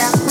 Amsterdam.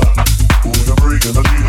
time. Who am gonna be?